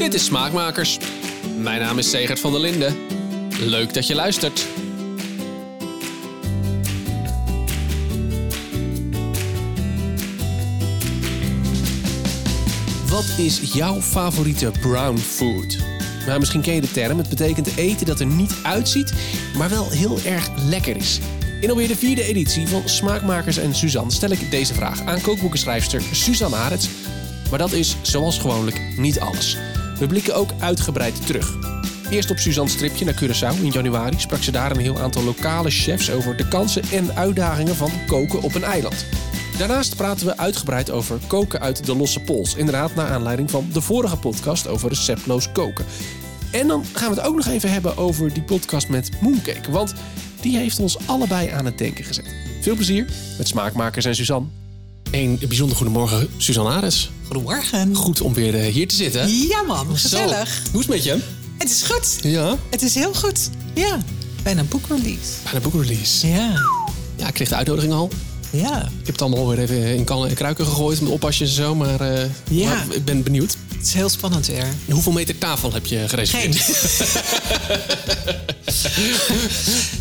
Dit is Smaakmakers. Mijn naam is Segert van der Linden. Leuk dat je luistert. Wat is jouw favoriete brown food? Nou, misschien ken je de term. Het betekent eten dat er niet uitziet, maar wel heel erg lekker is. In alweer de vierde editie van Smaakmakers en Suzanne stel ik deze vraag aan kookboekenschrijfster Suzanne Arets. Maar dat is, zoals gewoonlijk, niet alles. We blikken ook uitgebreid terug. Eerst op Suzanne's tripje naar Curaçao in januari sprak ze daar een heel aantal lokale chefs over de kansen en uitdagingen van koken op een eiland. Daarnaast praten we uitgebreid over koken uit de losse pols. Inderdaad, naar aanleiding van de vorige podcast over receptloos koken. En dan gaan we het ook nog even hebben over die podcast met Mooncake. Want die heeft ons allebei aan het denken gezet. Veel plezier met Smaakmakers en Suzanne. Een bijzonder goedemorgen, Suzanne Ares. Goedemorgen. Goed om weer eh, hier te zitten. Ja man, gezellig. Zo. Hoe is het met je? Het is goed. Ja, Het is heel goed. Ja. Bijna boekrelease. bijna boekrelease. Ja. Ja, ik kreeg de uitnodiging al. Ja. Ik heb het allemaal weer even in kannen en kruiken gegooid met oppasjes en zo. Maar, eh, Ja. maar ik ben benieuwd. Het is heel spannend weer. Hoeveel meter tafel heb je gereserveerd? Geen.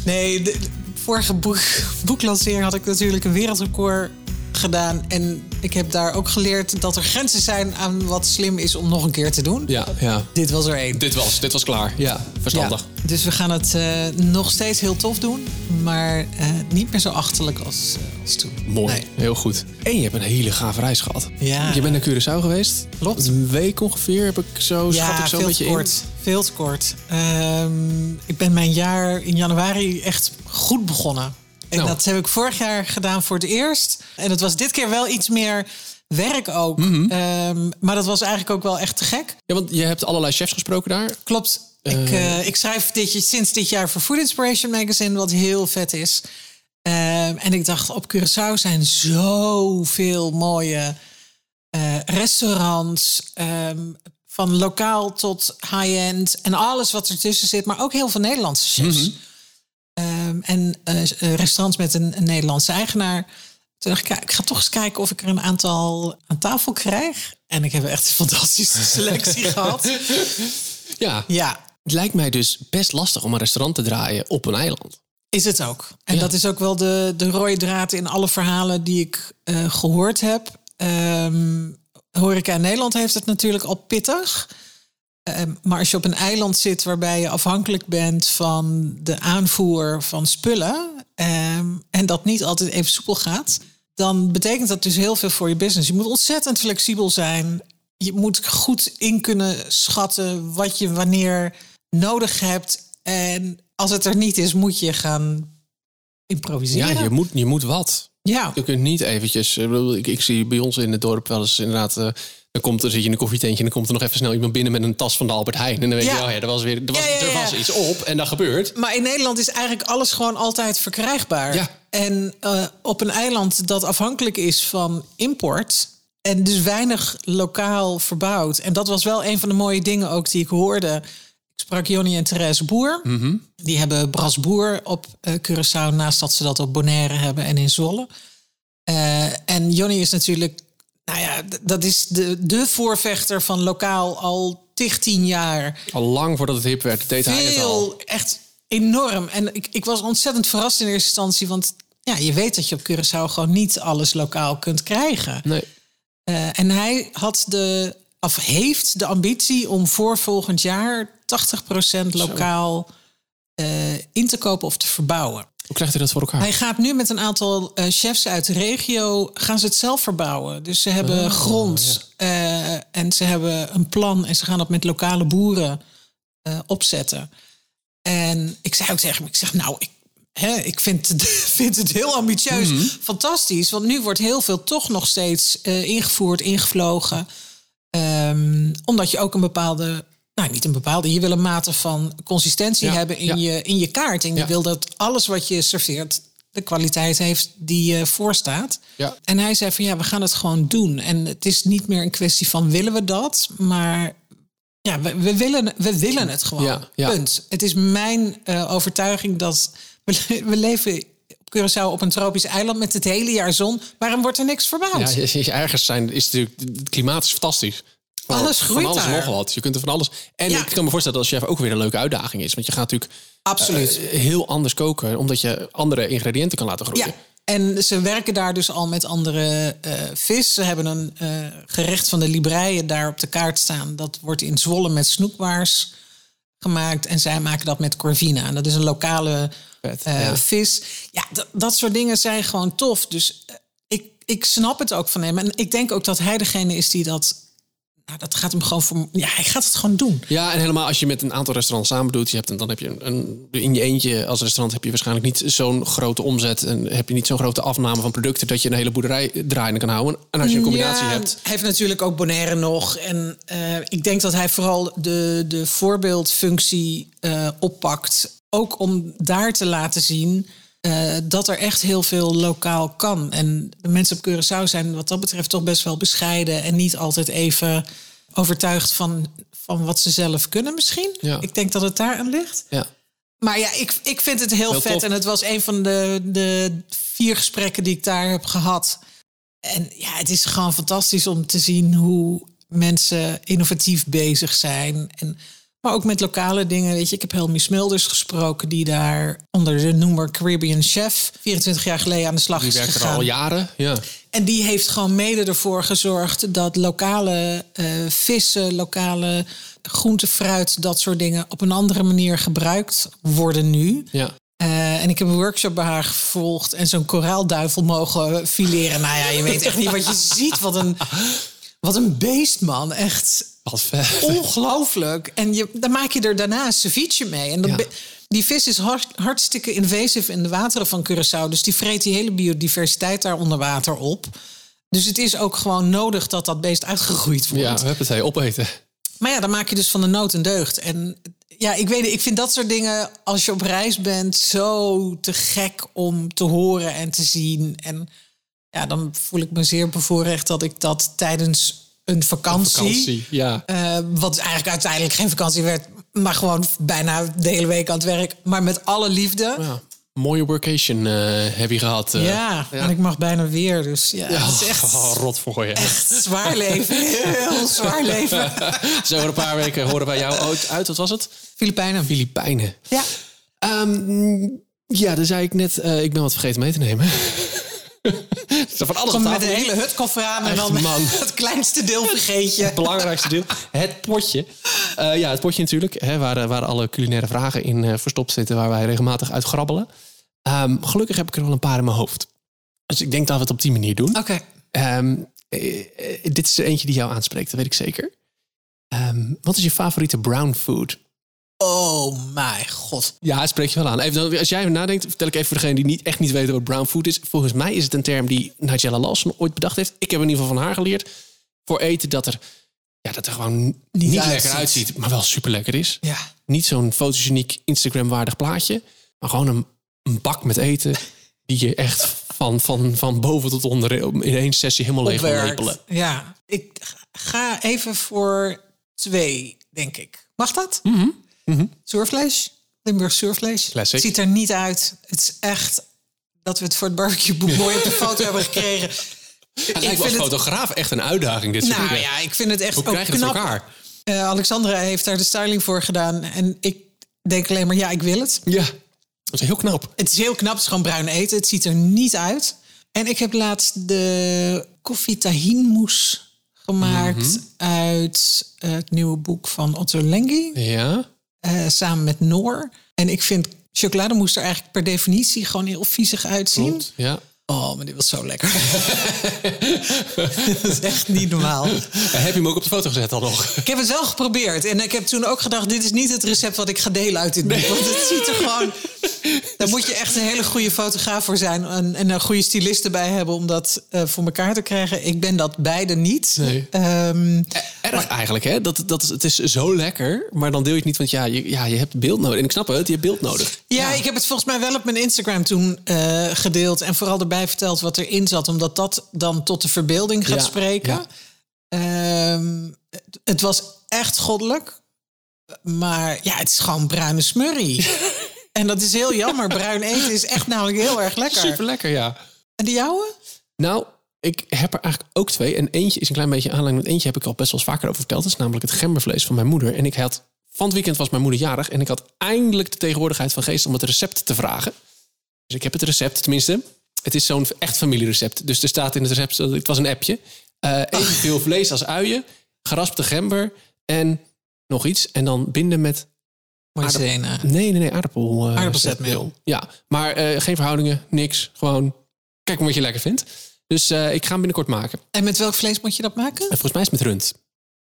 nee, de, vorige boek, boeklancering had ik natuurlijk een wereldrecord gedaan. En ik heb daar ook geleerd dat er grenzen zijn aan wat slim is om nog een keer te doen. Ja, ja. Dit was er één. Dit was, dit was klaar. Ja, verstandig. Ja, dus we gaan het eh, nog steeds heel tof doen, maar eh, niet meer zo achterlijk als, eh, als toen. Mooi, Nee. heel goed. En je hebt een hele gave reis gehad. Ja. Je bent naar Curaçao geweest. Klopt. Een week ongeveer heb ik zo, schat ik zo veel met te je kort. in. Veel te kort. Ehm, ik ben mijn jaar in januari echt goed begonnen. En Nou. dat heb ik vorig jaar gedaan voor het eerst. En het was dit keer wel iets meer werk ook. Mhm. Ehm, maar dat was eigenlijk ook wel echt te gek. Ja, want je hebt allerlei chefs gesproken daar. Klopt. Ik, eh, ik schrijf dit, sinds dit jaar voor Food Inspiration Magazine, wat heel vet is. Ehm, en ik dacht, op Curaçao zijn zoveel mooie eh, restaurants. ehm, van lokaal tot high-end. En alles wat ertussen zit. Maar ook heel veel Nederlandse chefs. En eh, eh, restaurants met een, een Nederlandse eigenaar. Toen dacht ik, ik ga toch eens kijken of ik er een aantal aan tafel krijg. En ik heb echt een fantastische selectie gehad. Ja. Ja, Het lijkt mij dus best lastig om een restaurant te draaien op een eiland. Is het ook. En Ja. dat is ook wel de, de rode draad in alle verhalen die ik eh, gehoord heb. Ehm horeca in Nederland heeft het natuurlijk al pittig. Ehm, maar als je op een eiland zit waarbij je afhankelijk bent van de aanvoer van spullen... ehm, en dat niet altijd even soepel gaat... dan betekent dat dus heel veel voor je business. Je moet ontzettend flexibel zijn. Je moet goed in kunnen schatten wat je wanneer nodig hebt. En als het er niet is, moet je gaan improviseren. Ja, je moet, je moet wat. Ja. Je kunt niet eventjes... Ik, bedoel, ik, ik zie bij ons in het dorp wel eens inderdaad... dan, komt, dan zit je in een koffietentje en dan komt er nog even snel iemand binnen met een tas van de Albert Heijn. En dan weet Ja. je, oh ja, er was, weer, er was, Ja, ja, er was iets op en dat gebeurt. Maar in Nederland is eigenlijk alles gewoon altijd verkrijgbaar. Ja. En eh, op een eiland dat afhankelijk is van import... en dus weinig lokaal verbouwd. En dat was wel een van de mooie dingen ook die ik hoorde. Ik sprak Jonny en Therese Boer. Die hebben Bras Boer op eh, Curaçao... naast dat ze dat op Bonaire hebben en in Zwolle. Eh, en Jonny is natuurlijk... Nou ja, dat is de, de voorvechter van lokaal al tig, tien jaar Al lang voordat het hip werd, deed hij het al. veel, echt enorm. En ik, ik was ontzettend verrast in eerste instantie. Want ja, je weet dat je op Curaçao gewoon niet alles lokaal kunt krijgen. Nee. Eh, en hij had de, of heeft de ambitie om voor volgend jaar 80% lokaal eh, in te kopen of te verbouwen. Hoe krijgt hij dat voor elkaar? Hij gaat nu met een aantal eh, chefs uit de regio gaan ze het zelf verbouwen. Dus ze hebben Oh, grond eh, en ze hebben een plan en ze gaan dat met lokale boeren eh, opzetten. En ik zei ook tegen hem, ik zeg nou, ik, hè, ik vind, het, vind het heel ambitieus, Mhm. fantastisch. Want nu wordt heel veel toch nog steeds ingevoerd, ingevlogen. Ehm, omdat je ook een bepaalde, nou niet een bepaalde, je wil een mate van consistentie Ja, hebben in, ja. je, in je kaart. En je Ja. wil dat alles wat je serveert de kwaliteit heeft die je voorstaat. Ja. En hij zei van ja, we gaan het gewoon doen. En het is niet meer een kwestie van willen we dat, maar ja, we, we, willen, we willen het gewoon. Punt. Het is mijn eh, overtuiging dat we, we leven op Curaçao op een tropisch eiland met het hele jaar zon. Waarom wordt er niks verbouwd? Ja, ergens zijn, is natuurlijk, het klimaat is fantastisch. Alles groeit van alles daar. nog wat. Je kunt er van alles. En Ja. ik kan me voorstellen dat als chef ook weer een leuke uitdaging is. Want je gaat natuurlijk Absoluut. eh, heel anders koken. Omdat je andere ingrediënten kan laten groeien. Ja, en ze werken daar dus al met andere eh, vis. Ze hebben een eh, gerecht van de Libreien daar op de kaart staan. Dat wordt in Zwolle met snoekwaars gemaakt. En zij maken dat met corvina. En dat is een lokale Vet, eh, ja. vis. Ja, dat soort dingen zijn gewoon tof. Dus eh, ik, ik snap het ook van hem. En ik denk ook dat hij degene is die dat... Nou, dat gaat hem gewoon voor... Ja, hij gaat het gewoon doen. Ja, en helemaal als je met een aantal restaurants samen doet, je hebt, dan heb je een, een, in je eentje als restaurant heb je waarschijnlijk niet zo'n grote omzet en heb je niet zo'n grote afname van producten dat je een hele boerderij draaiende kan houden. En als je een combinatie Ja, hebt, Hij heeft natuurlijk ook Bonaire nog. En eh, ik denk dat hij vooral de, de voorbeeldfunctie eh, oppakt. Ook om daar te laten zien eh, dat er echt heel veel lokaal kan. En de mensen op Curaçao zijn wat dat betreft toch best wel bescheiden. En niet altijd even overtuigd van, van wat ze zelf kunnen misschien. Ja. Ik denk dat het daar aan ligt. ja. Maar ja, ik, ik vind het heel, Heel vet. tof. En het was een van de, de vier gesprekken die ik daar heb gehad. En ja, het is gewoon fantastisch om te zien hoe mensen innovatief bezig zijn. En, maar ook met lokale dingen. Weet je, ik heb Helmi Smulders gesproken, die daar onder de noemer Caribbean Chef 24 jaar geleden aan de slag Die is werkt er al jaren. Ja. En die heeft gewoon mede ervoor gezorgd dat lokale eh, vissen, lokale groente, fruit, dat soort dingen op een andere manier gebruikt worden nu. Ja. Eh, en ik heb een workshop bij haar gevolgd en zo'n koraalduivel mogen fileren. Nou ja, je weet echt niet wat je ziet. Wat een, wat een beest, man. Echt Wat vet. ongelooflijk. En je, dan maak je er daarna een ceviche mee. En dat Ja. be- die vis is hart- hartstikke invasief in de wateren van Curaçao. Dus die vreet die hele biodiversiteit daar onder water op. Dus het is ook gewoon nodig dat dat beest uitgegroeid wordt. Ja, we hebben het opeten. Maar ja, dan maak je dus van de nood een deugd. En ja, ik weet ik vind dat soort dingen als je op reis bent zo te gek om te horen en te zien. En ja, dan voel ik me zeer bevoorrecht dat ik dat tijdens een vakantie, Vakantie. Ja. eh, wat eigenlijk uiteindelijk geen vakantie werd, maar gewoon bijna de hele week aan het werk, maar met alle liefde. ja. Mooie workation eh, heb je gehad. eh. Ja, en ik mag bijna weer. Dus ja, Ja, het is echt, oh, rot voor je. echt zwaar leven. Heel zwaar leven. Zo over een paar weken horen wij jou uit, uit wat was het? Filipijnen. Filipijnen. Ja. Ehm, ja, dan zei ik net, eh, ik ben wat vergeten mee te nemen. Van alles met een hele hutkoffer aan en dan man. het kleinste deel vergeet je. Het belangrijkste deel, het potje. Eh, ja, het potje natuurlijk, hè, waar, eh, waar alle culinaire vragen in eh, verstopt zitten, waar wij regelmatig uit grabbelen. Ehm, gelukkig heb ik er wel een paar in mijn hoofd. Dus ik denk dat we het op die manier doen. Oké. Ehm, eh, eh, dit is er eentje die jou aanspreekt, dat weet ik zeker. Ehm, wat is je favoriete brown food? Oh mijn god. Ja, spreek je wel aan. Even, als jij even nadenkt, vertel ik even voor degene die niet, echt niet weten wat brown food is. Volgens mij is het een term die Nigella Lawson ooit bedacht heeft. Ik heb in ieder geval van haar geleerd. Voor eten dat er, ja, dat er gewoon niet, lekker uitziet. uitziet, maar wel super lekker is. Ja. Niet zo'n fotogeniek Instagram-waardig plaatje, maar gewoon een, een bak met eten die je echt van, van, van boven tot onder in één sessie helemaal leeg lepelen. Ja. Ik ga even voor twee, denk ik. Mag dat? Zuurvlees. Limburg. Classic. Het ziet er niet uit. Het is echt dat we het voor het barbecueboek mooi op de foto hebben gekregen. Het lijkt als fotograaf echt een uitdaging dit Nou ja, ik vind het echt Hoe ook krijg je knap. voor elkaar? Eh, Alexandra heeft daar de styling voor gedaan. En ik denk alleen maar, ja, ik wil het. Ja, dat is heel knap. Het is heel knap, het is gewoon bruin eten. Het ziet er niet uit. En ik heb laatst de koffie gemaakt Mhm. uit het nieuwe boek van Otto Lengi. Ja, eh, samen met Noor. En ik vind chocolademousse er eigenlijk per definitie gewoon heel viezig uitzien. Ja. Oh, maar dit was zo lekker. dat is echt niet normaal. Heb je hem ook op de foto gezet dan nog? Ik heb het wel geprobeerd. En ik heb toen ook gedacht, dit is niet het recept wat ik ga delen uit dit boek. Want het ziet er gewoon... Daar moet je echt een hele goede fotograaf voor zijn. En, en een goede stylist erbij hebben om dat eh, voor elkaar te krijgen. Ik ben dat beide niet. Nee. Ehm, Erg eigenlijk, hè? Dat, dat is, het is zo lekker, maar dan deel je het niet, want ja, je, ja, je hebt beeld nodig. En ik snap het, je hebt beeld nodig. Ja, ik heb het volgens mij wel op mijn Instagram toen eh, gedeeld. En vooral erbij verteld wat erin zat. Omdat dat dan tot de verbeelding gaat Ja, spreken. ja. Ehm, het, het was echt goddelijk. Maar ja, het is gewoon bruine smurrie. en dat is heel jammer. Bruin eten is echt namelijk heel erg lekker. Super lekker, ja. En de jouwe? Nou, ik heb er eigenlijk ook twee. En eentje is een klein beetje aanleiding. Want eentje heb ik al best wel eens vaker over verteld. Dat is namelijk het gembervlees van mijn moeder. En ik had van het weekend was mijn moeder jarig. En ik had eindelijk de tegenwoordigheid van geest om het recept te vragen. Dus ik heb het recept, tenminste. Het is zo'n echt familierecept. Dus er staat in het recept, het was een appje. Uh, evenveel vlees als uien, geraspte gember en nog iets. En dan binden met Maïzena. Nee, nee, nee, aardappel. Uh, Aardappelzetmeel. Ja, maar uh, geen verhoudingen, niks. Gewoon kijk wat je lekker vindt. Dus uh, ik ga hem binnenkort maken. En met welk vlees moet je dat maken? En volgens mij is het met rund.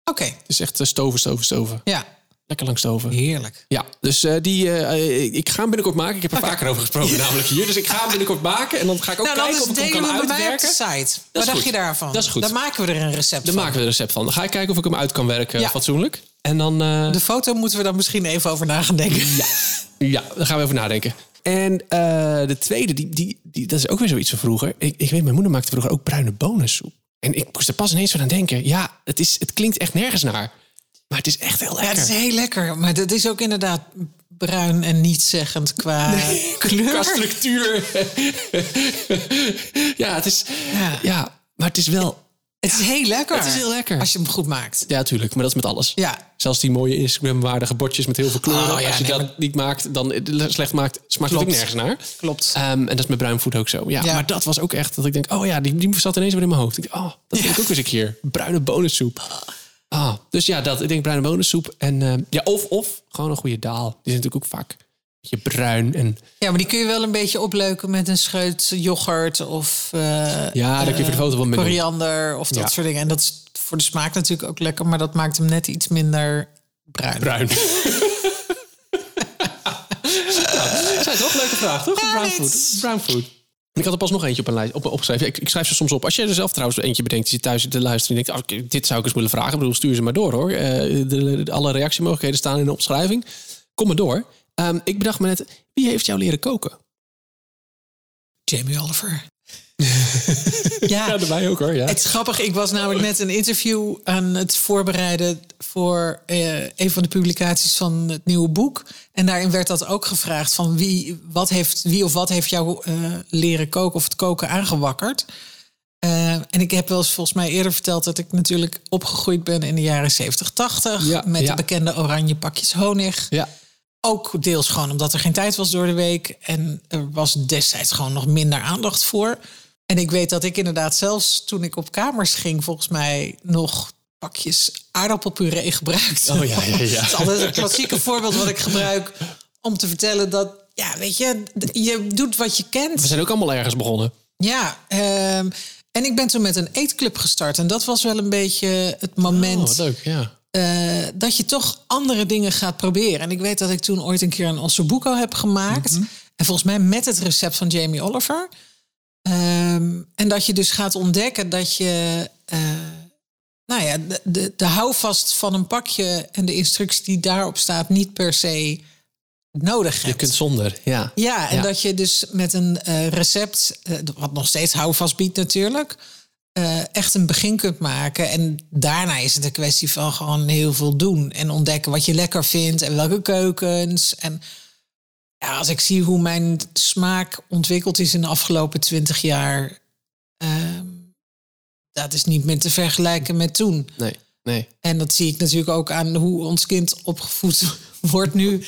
Oké. Het is echt stoven, stoven, stoven. Ja. Lekker lang stoven. Heerlijk. Ja, dus uh, die, uh, ik ga hem binnenkort maken. Ik heb er okay. vaker over gesproken, namelijk hier. Dus ik ga hem binnenkort maken. En dan ga ik ook nou, kijken of ik hem kan uitwerken. op de site. Wat dacht je daarvan? Dat is goed. Dan maken we er een recept dan van. maken we er een recept van. Dan ga ik kijken of ik hem uit kan werken ja. fatsoenlijk. En dan... Uh... De foto moeten we dan misschien even over na gaan denken. Ja, ja daar gaan we over nadenken. En de tweede, die, die, die, dat is ook weer zoiets van vroeger. Ik, ik weet, mijn moeder maakte vroeger ook bruine bonensoep. En ik moest er pas ineens van aan denken. Ja, het, is, het klinkt echt nergens naar. Maar het is echt heel lekker. Ja, het is heel lekker. Maar dat is ook inderdaad bruin en nietszeggend qua nee, kleur. Qua structuur. ja, het is... Ja. ja, maar het is wel... Het is heel lekker. Het is heel lekker. Als je hem goed maakt. Ja, tuurlijk. Maar dat is met alles. Ja. Zelfs die mooie Instagram-waardige bordjes met heel veel kleuren. Oh, ja, als je nee, dat maar... niet maakt, dan slecht maakt, smaakt het ook nergens naar. Klopt. Um, en dat is met bruin voet ook zo. Ja, maar dat was ook echt dat ik denk, oh ja, die, die zat ineens weer in mijn hoofd. Ik denk, oh, dat vind ik ook eens een keer. Bruine bonensoep. Ah, dus ja, dat. Ik denk bruine bonensoep. En uh, ja, of, of gewoon een goede daal. Die is natuurlijk ook vaak beetje bruin. En... Ja, maar die kun je wel een beetje opleuken met een scheut yoghurt of... Uh, ja, daar kun je voor de foto wel mee Koriander of dat ja. soort dingen. En dat is voor de smaak natuurlijk ook lekker. Maar dat maakt hem net iets minder bruin. Bruin. nou, zijn toch leuke vraag, toch? Ja, brown food. Brown food. Ik had er pas nog eentje op een lijst op, opgeschreven. Ik, ik, schrijf ze soms op. Als jij er zelf trouwens eentje bedenkt, die zit thuis te luisteren en denkt, oh, dit zou ik eens willen vragen. Bedoel, stuur ze maar door hoor. Uh, de, alle reactiemogelijkheden staan in de opschrijving. Kom maar door. Um, ik bedacht me net, wie heeft jou leren koken? Jamie Oliver. ja, ja mij ook hoor. Ja. Het is grappig. Ik was namelijk net een interview aan het voorbereiden voor uh, een van de publicaties van het nieuwe boek. En daarin werd dat ook gevraagd van wie, wat heeft, wie of wat heeft jou uh, leren koken of het koken aangewakkerd. Uh, en ik heb wel eens volgens mij eerder verteld dat ik natuurlijk opgegroeid ben in de jaren 70, 80. Ja, met ja. de bekende oranje pakjes honig. Ja. Ook deels gewoon omdat er geen tijd was door de week. En er was destijds gewoon nog minder aandacht voor. En ik weet dat ik inderdaad zelfs toen ik op kamers ging, volgens mij nog pakjes aardappelpuree gebruikte. Oh ja, ja, ja. dat is altijd een klassieke voorbeeld wat ik gebruik om te vertellen dat, ja, weet je, je doet wat je kent. We zijn ook allemaal ergens begonnen. Ja, um, en ik ben toen met een eetclub gestart. En dat was wel een beetje het moment. Oh, leuk, ja. Uh, dat je toch andere dingen gaat proberen. En ik weet dat ik toen ooit een keer een ossobuco heb gemaakt. Mm -hmm. En volgens mij met het recept van Jamie Oliver. Um, en dat je dus gaat ontdekken dat je, uh, nou ja, de, de, de houvast van een pakje en de instructie die daarop staat niet per se nodig hebt. Je kunt zonder, ja. Ja, en ja. dat je dus met een uh, recept, uh, wat nog steeds houvast biedt natuurlijk, echt een begin kunt maken. En daarna is het een kwestie van gewoon heel veel doen en ontdekken wat je lekker vindt en welke keukens en ja, als ik zie hoe mijn smaak ontwikkeld is in de afgelopen twintig jaar, uh, dat is niet meer te vergelijken met toen. Nee, nee. En dat zie ik natuurlijk ook aan hoe ons kind opgevoed wordt nu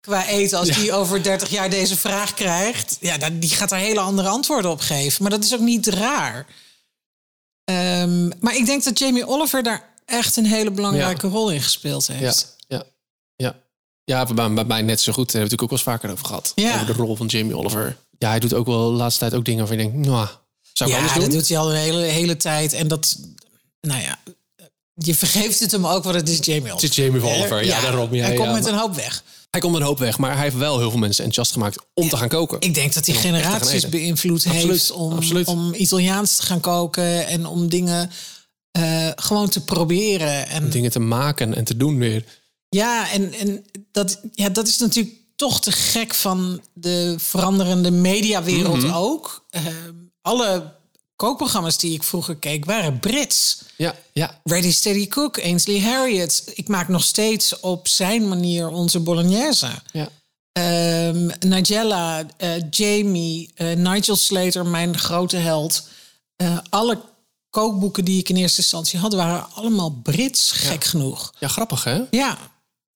qua eten. Als ja. die over 30 jaar deze vraag krijgt, ja, die gaat daar hele andere antwoorden op geven. Maar dat is ook niet raar. Um, maar ik denk dat Jamie Oliver daar echt een hele belangrijke ja. rol in gespeeld heeft. Ja, ja, bij, bij mij net zo goed. Daar hebben we natuurlijk ook wel eens vaker over gehad. Ja. Over de rol van Jamie Oliver. Ja, hij doet ook wel de laatste tijd ook dingen waarvan je denkt, nou, zou ik ja, anders doen? dat doet hij al een hele, hele tijd. En dat, nou ja, je vergeeft het hem ook, want het is Jamie Oliver. Het is Jamie Oliver, ja, ja daarom. Ja, hij komt met een hoop weg. Hij komt met een hoop weg, maar hij heeft wel heel veel mensen enthousiast gemaakt om te gaan koken. Ik denk dat hij generaties beïnvloed Absoluut. heeft om, Absoluut. om Italiaans te gaan koken en om dingen uh, gewoon te proberen. En om dingen te maken en te doen weer. Ja, en, en dat, ja, dat is natuurlijk toch te gek van de veranderende mediawereld Mhm. mm -hmm. ook. Uh, alle kookprogramma's die ik vroeger keek waren Brits. Ja, ja. Ready Steady Cook, Ainsley Harriott. Ik maak nog steeds op zijn manier onze bolognese. Ja. Um, Nigella, uh, Jamie, uh, Nigel Slater, mijn grote held. eh, alle kookboeken die ik in eerste instantie had, waren allemaal Brits, gek genoeg. Ja, grappig hè? Ja,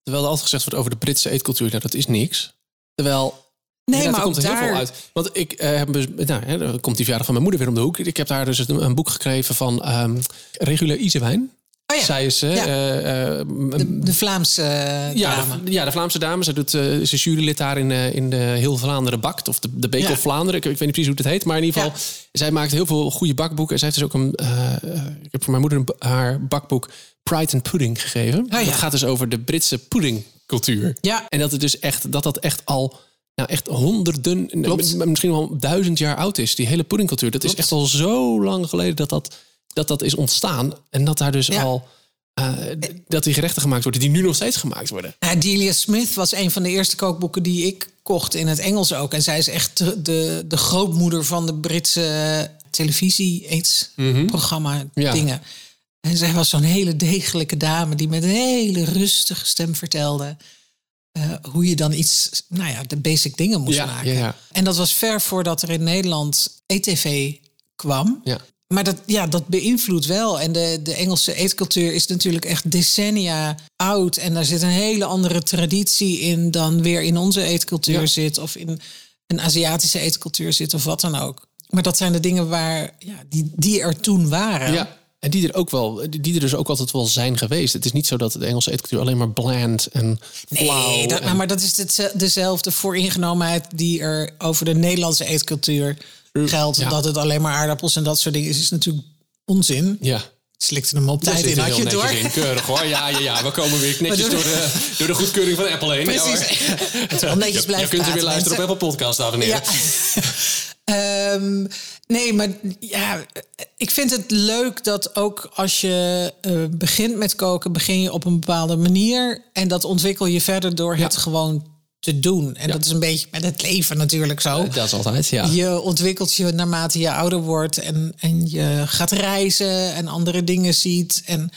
Terwijl er altijd gezegd wordt over de Britse eetcultuur, nou, dat is niks. Terwijl. Nee, maar er komt er heel veel uit. Want ik eh, heb, dus- nou, hè, dan komt die verjaardag van mijn moeder weer om de hoek. Ik heb daar dus een, een boek gekregen van ehm Regula Isewijn. Oh ja. Zij is, eh, Ja. eh, de, de Vlaamse ja, dame. de, ja, de Vlaamse dame. Zij doet, eh, is een jurylid daar in, in de Heel Vlaanderen Bakt. Of de, de Beek of Vlaanderen. Ik, ik weet niet precies hoe het heet. Maar in ieder geval, zij maakt heel veel goede bakboeken. En zij heeft dus ook een... ik heb voor mijn moeder een, haar bakboek Pride and Pudding gegeven. Oh ja. Dat gaat dus over de Britse puddingcultuur. Ja. En dat het dus echt, dat dat echt al... Nou, echt honderden, Klopt. misschien wel duizend jaar oud is. Die hele puddingcultuur. Dat is echt al zo lang geleden dat dat, dat, dat is ontstaan. En dat daar dus Ja. al... eh, dat die gerechten gemaakt worden die nu nog steeds gemaakt worden. Ja, Delia Smith was een van de eerste kookboeken die ik kocht in het Engels ook. En zij is echt de, de, de grootmoeder van de Britse televisie-aids-programma Ja. En zij was zo'n hele degelijke dame die met een hele rustige stem vertelde... eh, hoe je dan iets, nou ja, de basic dingen moest Ja, maken. ja, ja. En dat was ver voordat er in Nederland ETV kwam. Ja. Maar dat, ja, dat beïnvloedt wel. En de, de Engelse eetcultuur is natuurlijk echt decennia oud. En daar zit een hele andere traditie in dan weer in onze eetcultuur zit. Of in een Aziatische eetcultuur zit of wat dan ook. Maar dat zijn de dingen waar, ja, die, die er toen waren. Ja. En die er ook wel, die er dus ook altijd wel zijn geweest. Het is niet zo dat de Engelse eetcultuur alleen maar bland en flauw. Nee, dat, en- maar dat is het, dezelfde vooringenomenheid die er over de Nederlandse eetcultuur geldt. ja. Dat het alleen maar aardappels en dat soort dingen is, is natuurlijk onzin. ja. Slikte hem op tijd in, had je het door? in. Keurig hoor. Ja, ja, ja. We komen weer netjes door de, door de goedkeuring van Apple heen. Ja, hoor. Precies. Het wel netjes Je, blijven je kunt er weer luisteren op. Apple Podcast, dames en heren. Ja. Ehm, nee, maar ja, ik vind het leuk dat ook als je eh, begint met koken, begin je op een bepaalde manier. En dat ontwikkel je verder door het gewoon te doen. En dat is een beetje met het leven natuurlijk zo. Dat is altijd, ja. Je ontwikkelt je naarmate je ouder wordt en, en je gaat reizen en andere dingen ziet. En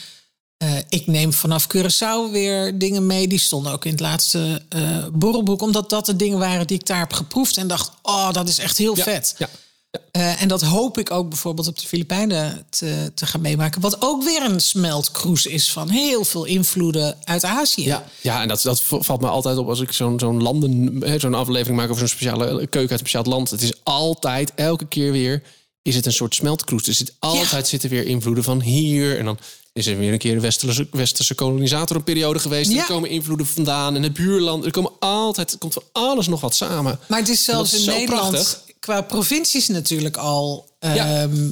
eh, ik neem vanaf Curaçao weer dingen mee. Die stonden ook in het laatste eh, borrelboek. Omdat dat de dingen waren die ik daar heb geproefd. En dacht, oh, dat is echt heel Ja, vet. Ja. Eh, en dat hoop ik ook bijvoorbeeld op de Filipijnen te, te gaan meemaken. Wat ook weer een smeltkroes is van heel veel invloeden uit Azië. Ja, ja en dat, dat valt me altijd op als ik zo'n zo'n landen, zo'n aflevering maak over zo'n speciale keuken uit een bepaald land. Het is altijd, elke keer weer, is het een soort smeltkroes. Er zit altijd zitten weer invloeden van hier. En dan is er weer een keer een westerse, westerse kolonisator een periode geweest. Ja. er komen invloeden vandaan. En het buurland. Er komen altijd, er komt van alles nog wat samen. Maar het is zelfs is in Nederland prachtig. Qua provincies natuurlijk al Ja. ehm,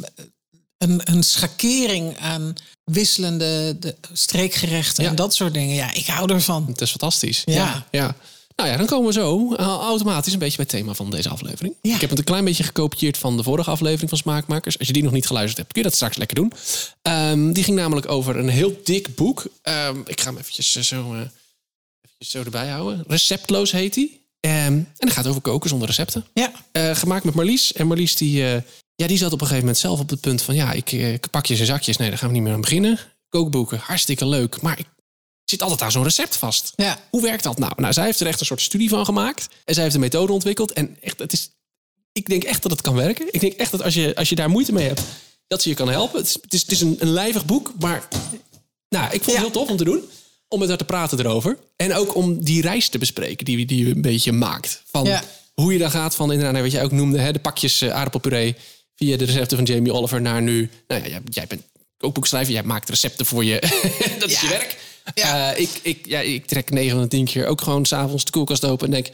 een, een schakering aan wisselende de streekgerechten Ja. en dat soort dingen. Ja, ik hou ervan. Het is fantastisch. Ja. ja. Nou ja, dan komen we zo uh, automatisch een beetje bij het thema van deze aflevering. Ja. Ik heb het een klein beetje gekopieerd van de vorige aflevering van Smaakmakers. Als je die nog niet geluisterd hebt, kun je dat straks lekker doen. Ehm, die ging namelijk over een heel dik boek. Ehm, ik ga hem eventjes eh, zo, eh, eventjes zo erbij houden. Receptloos heet die. Ehm, en dat gaat over koken zonder recepten. Ja, Eh, gemaakt met Marlies. En Marlies die, eh, ja, die zat op een gegeven moment zelf op het punt van... ja, ik eh, pakjes en zakjes, nee, daar gaan we niet meer aan beginnen. Kookboeken, hartstikke leuk. Maar ik zit altijd aan zo'n recept vast. ja. Hoe werkt dat nou? Nou, zij heeft er echt een soort studie van gemaakt. En zij heeft een methode ontwikkeld. En echt, het is, ik denk echt dat het kan werken. Ik denk echt dat als je, als je daar moeite mee hebt, dat ze je kan helpen. Het is, het is, het is een, een lijvig boek, maar nou, ik vond het Ja. heel tof om te doen. Om met haar te praten erover. En ook om die reis te bespreken die, die je een beetje maakt. Van Ja. hoe je dan gaat van inderdaad, nou, wat jij ook noemde, hè, de pakjes eh, aardappelpuree via de recepten van Jamie Oliver naar nu. Nou ja, jij, jij bent kookboekschrijver, jij maakt recepten voor je. dat is Ja. je werk. Ja. Eh, ik, ik, ja, ik trek 9 van de 10 keer ook gewoon s'avonds de koelkast open en denk,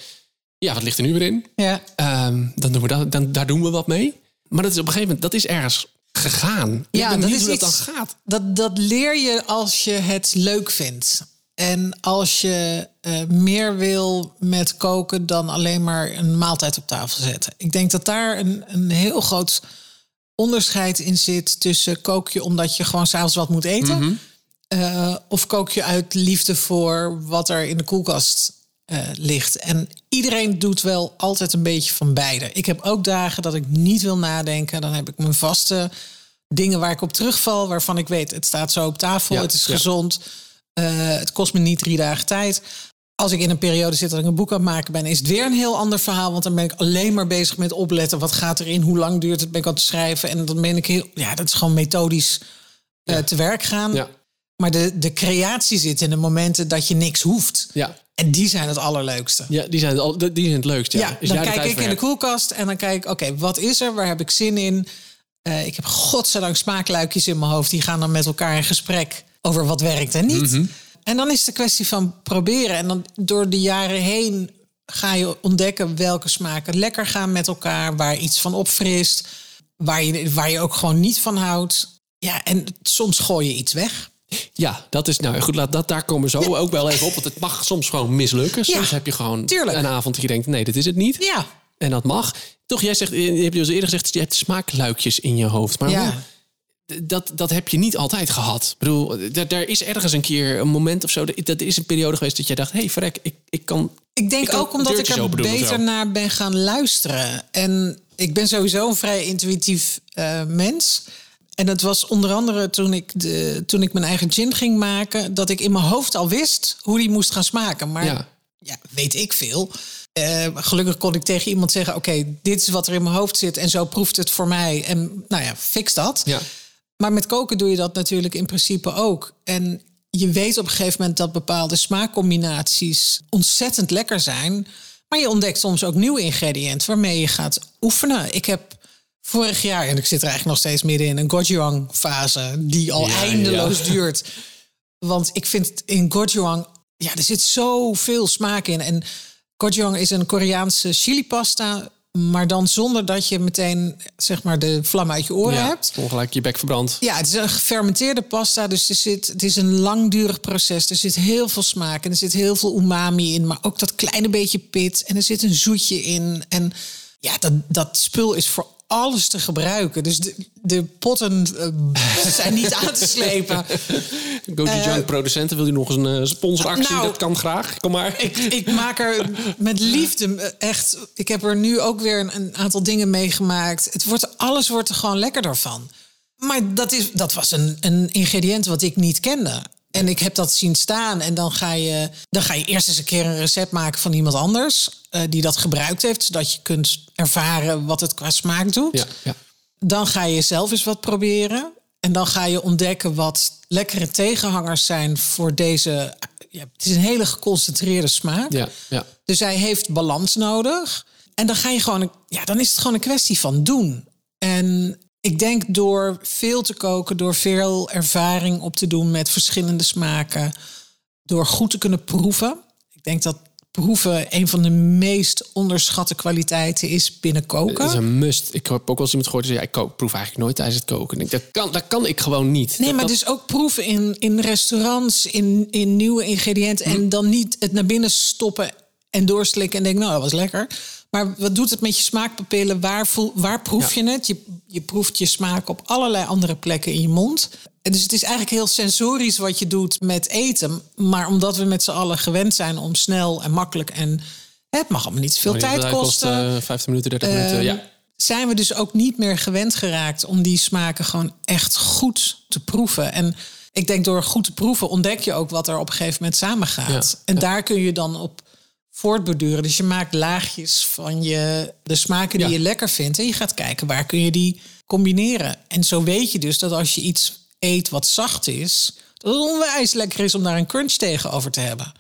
ja, wat ligt er nu weer in? ja. Ehm, dan doen we dat, dan, daar doen we wat mee. Maar dat is op een gegeven moment, dat is ergens gegaan. Ja, dat is hoe dat iets- dan gaat. Dat, dat leer je als je het leuk vindt. En als je eh, meer wil met koken dan alleen maar een maaltijd op tafel zetten. Ik denk dat daar een, een heel groot onderscheid in zit tussen kook je omdat je gewoon s'avonds wat moet eten. eh, of kook je uit liefde voor wat er in de koelkast eh, ligt. En iedereen doet wel altijd een beetje van beide. Ik heb ook dagen dat ik niet wil nadenken. Dan heb ik mijn vaste dingen waar ik op terugval, waarvan ik weet, het staat zo op tafel, Ja, het is ja. gezond, eh, het kost me niet drie dagen tijd. Als ik in een periode zit dat ik een boek aan het maken ben, is het weer een heel ander verhaal. Want dan ben ik alleen maar bezig met opletten. Wat gaat erin? Hoe lang duurt het? Ben ik aan het schrijven? En dan ben ik heel. Ja, dat is gewoon methodisch eh, te werk gaan. Ja. Maar de, de creatie zit in de momenten dat je niks hoeft. Ja. En die zijn het allerleukste. Ja, die zijn het, al, die zijn het leukst. Ja, dan kijk ik in de koelkast en dan kijk ik, oké, wat is er? Waar heb ik zin in? Eh, ik heb godzijdank smaakluikjes in mijn hoofd. Die gaan dan met elkaar in gesprek over wat werkt en niet. Mhm. En dan is het een kwestie van proberen. En dan door de jaren heen ga je ontdekken welke smaken lekker gaan met elkaar. Waar iets van opfrist. Waar je, waar je ook gewoon niet van houdt. Ja, en soms gooi je iets weg. Ja, dat is nou goed. Laat dat daar komen we zo ook wel even op. Want het mag soms gewoon mislukken. Soms Ja, heb je gewoon tuurlijk. een avond dat je denkt: nee, dit is het niet. Ja, En dat mag. Toch, jij zegt, je hebt dus eerder gezegd, je hebt smaakluikjes in je hoofd. Maar ja. hoe- dat, dat heb je niet altijd gehad. Ik bedoel, er is ergens een keer een moment of zo. Dat is een periode geweest dat jij dacht: hé, hey, verrek, ik, ik kan. Ik denk Ik kan ook omdat ik er beter zo. naar ben gaan luisteren. En ik ben sowieso een vrij intuïtief eh, mens. En het was onder andere toen ik, de, toen ik mijn eigen gin ging maken... dat ik in mijn hoofd al wist hoe die moest gaan smaken. Maar Ja. ja, weet ik veel. Eh, gelukkig kon ik tegen iemand zeggen... oké, dit is wat er in mijn hoofd zit en zo proeft het voor mij. En nou ja, fix dat. Ja, Maar met koken doe je dat natuurlijk in principe ook. En je weet op een gegeven moment dat bepaalde smaakcombinaties ontzettend lekker zijn. Maar je ontdekt soms ook nieuwe ingrediënten waarmee je gaat oefenen. Ik heb vorig jaar, en ik zit er eigenlijk nog steeds midden in, een gochujang fase die al Ja, eindeloos ja. duurt. Want ik vind in gochujang, ja, er zit zoveel smaak in. En gochujang is een Koreaanse chilipasta, maar dan zonder dat je meteen zeg maar de vlam uit je oren ja. hebt. ongelijk je bek verbrand. Ja, het is een gefermenteerde pasta, dus er zit, het is een langdurig proces. Er zit heel veel smaak en er zit heel veel umami in, maar ook dat kleine beetje pit. En er zit een zoetje in. En ja, dat, dat spul is voor alles te gebruiken. Dus de, de potten eh, zijn niet aan te slepen. Gochujang producenten, wil je nog eens een eh, sponsoractie? nou, dat kan graag. Kom maar. Ik, ik maak er met liefde eh, echt. Ik heb er nu ook weer een, een aantal dingen meegemaakt. Het wordt, alles wordt er gewoon lekkerder van. Maar dat, is, dat was een, een ingrediënt wat ik niet kende. En ik heb dat zien staan. En dan ga je, dan ga je eerst eens een keer een recept maken van iemand anders. eh, die dat gebruikt heeft. Zodat je kunt ervaren wat het qua smaak doet. Ja, ja. Dan ga je zelf eens wat proberen. En dan ga je ontdekken wat lekkere tegenhangers zijn voor deze. Ja, het is een hele geconcentreerde smaak. Ja, ja. Dus hij heeft balans nodig. En dan ga je gewoon. Ja, dan is het gewoon een kwestie van doen. En ik denk door veel te koken, door veel ervaring op te doen met verschillende smaken, door goed te kunnen proeven. Ik denk dat proeven een van de meest onderschatte kwaliteiten is binnen koken. Dat is een must. Ik heb ook wel eens iemand gehoord die zei... ik proef eigenlijk nooit tijdens het koken. Ik denk, dat, kan, dat kan ik gewoon niet. Nee, Dat- maar dat- dus ook proeven in, in restaurants, in, in nieuwe ingrediënten. En dan niet het naar binnen stoppen en doorslikken en denken, nou, dat was lekker. Maar wat doet het met je smaakpapillen? Waar, voel, waar proef je het? Je, je proeft je smaak op allerlei andere plekken in je mond. En dus het is eigenlijk heel sensorisch wat je doet met eten. Maar omdat we met z'n allen gewend zijn om snel en makkelijk en het mag allemaal niet veel tijd kost, kosten eh, 15 minuten, 30 minuten. Ehm, Ja. zijn we dus ook niet meer gewend geraakt om die smaken gewoon echt goed te proeven. En ik denk door goed te proeven ontdek je ook wat er op een gegeven moment samengaat. Ja, En daar kun je dan op voortborduren. Dus je maakt laagjes van je, de smaken die Ja. je lekker vindt. En je gaat kijken waar kun je die combineren. En zo weet je dus dat als je iets eet wat zacht is... dat het onwijs lekker is om daar een crunch tegenover te hebben.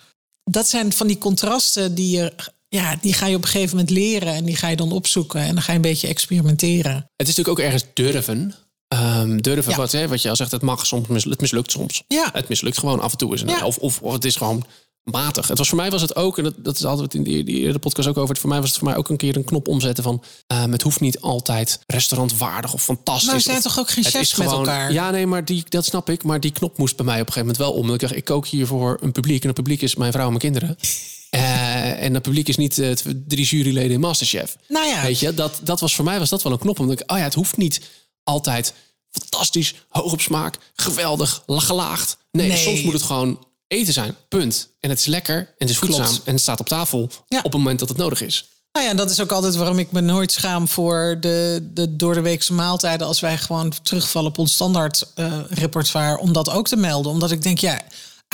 Dat zijn van die contrasten die je... Ja, die ga je op een gegeven moment leren en die ga je dan opzoeken. En dan ga je een beetje experimenteren. Het is natuurlijk ook ergens durven. Ehm, durven, Ja. wat, hè, wat je al zegt, het mag soms, mis- het mislukt soms. Ja. Het mislukt gewoon af en toe. Is Ja. of, of, of het is gewoon matig. Het was voor mij was het ook, en dat, dat is altijd in die, de podcast ook over. Voor mij was het voor mij ook een keer een knop omzetten van. ehm, het hoeft niet altijd restaurantwaardig of fantastisch. Maar er zijn of- toch ook geen het chefs met gewoon- elkaar? Ja, nee, maar die, dat snap ik. Maar die knop moest bij mij op een gegeven moment wel om. Ik dacht, ik kook hier voor een publiek. En het publiek is mijn vrouw en mijn kinderen. Eh, en dat publiek is niet eh, drie juryleden in Masterchef. Nou ja. Weet je, dat, dat was voor mij was dat wel een knop. Omdat ik, oh ja, het hoeft niet altijd fantastisch, hoog op smaak, geweldig, la- gelaagd. Nee, Nee. soms moet het gewoon eten zijn. Punt. En het is lekker en het is Klopt. voedzaam en het staat op tafel Ja. op het moment dat het nodig is. Nou ja, dat is ook altijd waarom ik me nooit schaam voor de, de door de weekse maaltijden. Als wij gewoon terugvallen op ons standaard eh, repertoire. Om dat ook te melden. Omdat ik denk, ja,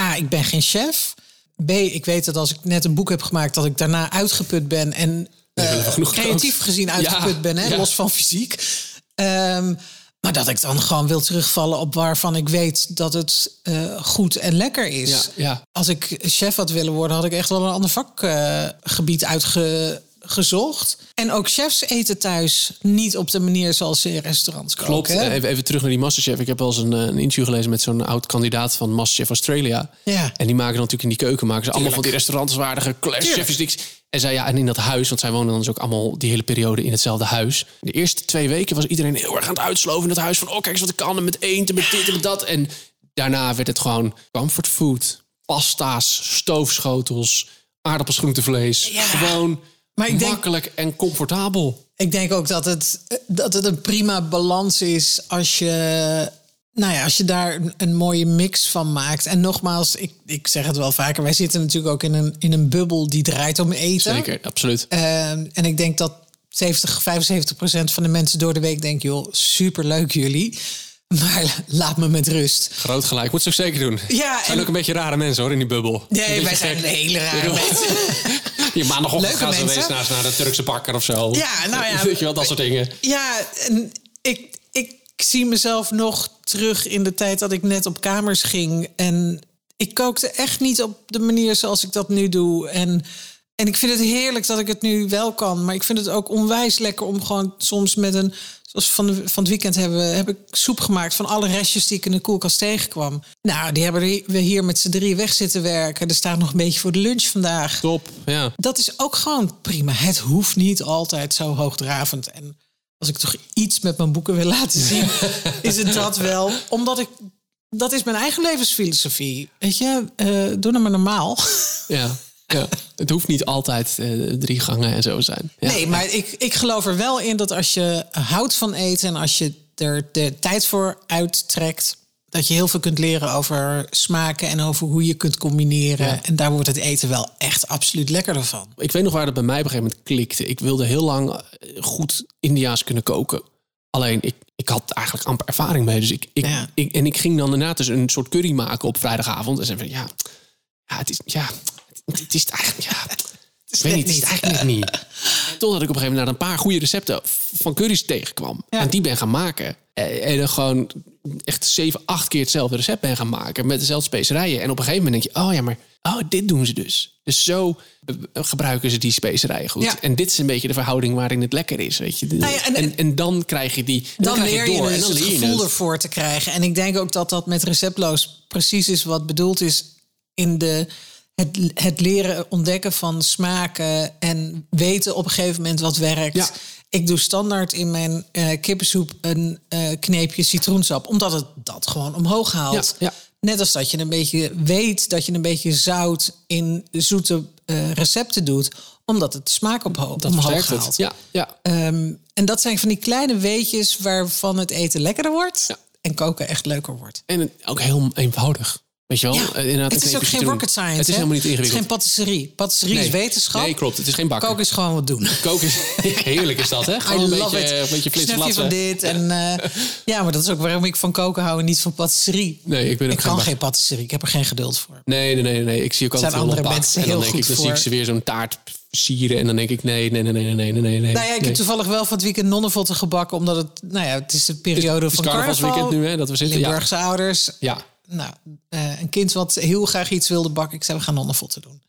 A, ik ben geen chef. B, ik weet dat als ik net een boek heb gemaakt, dat ik daarna uitgeput ben en eh, creatief gezien uitgeput Ja, ben, hè, ja. los van fysiek. Ehm, maar dat ik dan gewoon wil terugvallen op waarvan ik weet dat het eh, goed en lekker is. Ja, ja. Als ik chef had willen worden, had ik echt wel een ander vakgebied uitgezocht. En ook chefs eten thuis niet op de manier zoals ze in restaurants koken. Klopt. hè? Even, even terug naar die Masterchef. Ik heb wel eens een, eh, een interview gelezen met zo'n oud kandidaat van Masterchef Australia. Ja. En die maken dan natuurlijk in die keuken maken ze allemaal van die restaurantswaardige chefs niks. En zei ja, en in dat huis, want zij wonen dan dus ook allemaal die hele periode in hetzelfde huis. De eerste twee weken was iedereen heel erg aan het uitsloven in dat huis. Van oh, kijk eens wat ik kan en met eten, en met dit en met dat. En daarna werd het gewoon comfort food, pasta's, stoofschotels, aardappels, groentevlees. Ja. Gewoon Maar ik denk- makkelijk en comfortabel. Ik denk ook dat het, dat het een prima balans is als je, nou ja, als je daar een, mooie mix van maakt. En nogmaals, ik, ik zeg het wel vaker, wij zitten natuurlijk ook in een, in een bubbel die draait om eten. Zeker, absoluut. Ehm, en ik denk dat 70, 75 procent van de mensen door de week denken, joh, superleuk jullie. Maar laat me met rust. Groot gelijk. Moet ze ook zeker doen. Ja, zijn en- ook een beetje rare mensen hoor, in die bubbel. Nee, wij zijn gek. hele rare mensen. Je maandagochtend gaan ze wees naar, naar de Turkse bakker of zo. Ja, nou ja. Weet je wel, dat soort dingen. Ja, en ik, ik zie mezelf nog terug in de tijd dat ik net op kamers ging. En ik kookte echt niet op de manier zoals ik dat nu doe. En, en ik vind het heerlijk dat ik het nu wel kan. Maar ik vind het ook onwijs lekker om gewoon soms met een... Zoals van, de, van het weekend hebben, heb ik soep gemaakt van alle restjes die ik in de koelkast tegenkwam. Nou, die hebben we hier met z'n drie weg zitten werken. Er staat nog een beetje voor de lunch vandaag Top, ja. dat is ook gewoon prima. Het hoeft niet altijd zo hoogdravend. En als ik toch iets met mijn boeken wil laten zien, is het dat wel. Omdat ik. Dat is mijn eigen levensfilosofie. Weet je, eh, doe nou maar normaal. ja. ja. Het hoeft niet altijd eh, drie gangen en zo zijn. Ja. Nee, maar ik, ik geloof er wel in dat als je houdt van eten en als je er de tijd voor uittrekt, dat je heel veel kunt leren over smaken en over hoe je kunt combineren. Ja. En daar wordt het eten wel echt absoluut lekkerder van. Ik weet nog waar dat bij mij op een gegeven moment klikte. Ik wilde heel lang eh, goed Indiaas kunnen koken. Alleen, ik, ik had eigenlijk amper ervaring mee. Dus ik, ik, Ja. ik, en ik ging dan inderdaad dus een soort curry maken op vrijdagavond. En zei van, ja, ja, het is, ja, het, het is eigenlijk, ja... Ik weet niet, het is eigenlijk niet. Totdat ik op een gegeven moment naar een paar goede recepten van curry's tegenkwam. Ja. En die ben gaan maken. En en dan gewoon echt zeven, acht keer hetzelfde recept ben gaan maken. Met dezelfde specerijen. En op een gegeven moment denk je, oh ja, maar oh, dit doen ze dus. Dus zo eh, gebruiken ze die specerijen goed. Ja. En dit is een beetje de verhouding waarin het lekker is. Weet je. Nou ja, en- en- dan krijg je die. Dan, leer je je, door. dus en dan het leer je gevoel het. ervoor te krijgen. En ik denk ook dat dat met receptloos precies is wat bedoeld is in de, het, het leren ontdekken van smaken en weten op een gegeven moment wat werkt. Ja. Ik doe standaard in mijn eh, kippensoep een eh, kneepje citroensap, omdat het dat gewoon omhoog haalt. Ja, ja. Net als dat je een beetje weet dat je een beetje zout in zoete eh, recepten doet, omdat het smaak opho- Dat omhoog haalt. het. Ja, ja. Ehm, en dat zijn van die kleine weetjes waarvan het eten lekkerder wordt en koken echt leuker wordt. En ook heel eenvoudig. Weet je wel? Ja, Eh, inderdaad, het is ook geen rocket science. Het is helemaal niet Het is ingewikkeld. geen patisserie. Patisserie is wetenschap. Nee, klopt. Het is geen bakken. Koken is gewoon wat doen. Koken is heerlijk is dat, hè? Gewoon een beetje, it. Een beetje van dit. En, eh, ja, maar dat is ook waarom ik van koken hou en niet van patisserie. Nee, ik ben ook Ik geen kan bak- geen patisserie. Ik heb er geen geduld voor. Nee, nee, nee, nee. Ik zie ook altijd Zijn heel andere mensen En dan heel denk ik, dan zie ik voor. ze weer zo'n taart sieren. En dan denk ik, nee, nee, nee, nee, nee, nee, nee. Nou ja, ik nee. heb toevallig wel van het weekend nonnenvotten gebakken. Omdat het, nou ja, het is de periode Het is van carnavalsweekend carnaval. nu, hè? Dat we zitten. Limburgse ouders. ja. Nou, eh, een kind wat heel graag iets wilde bakken. Ik zei, we gaan nonnenvotten doen.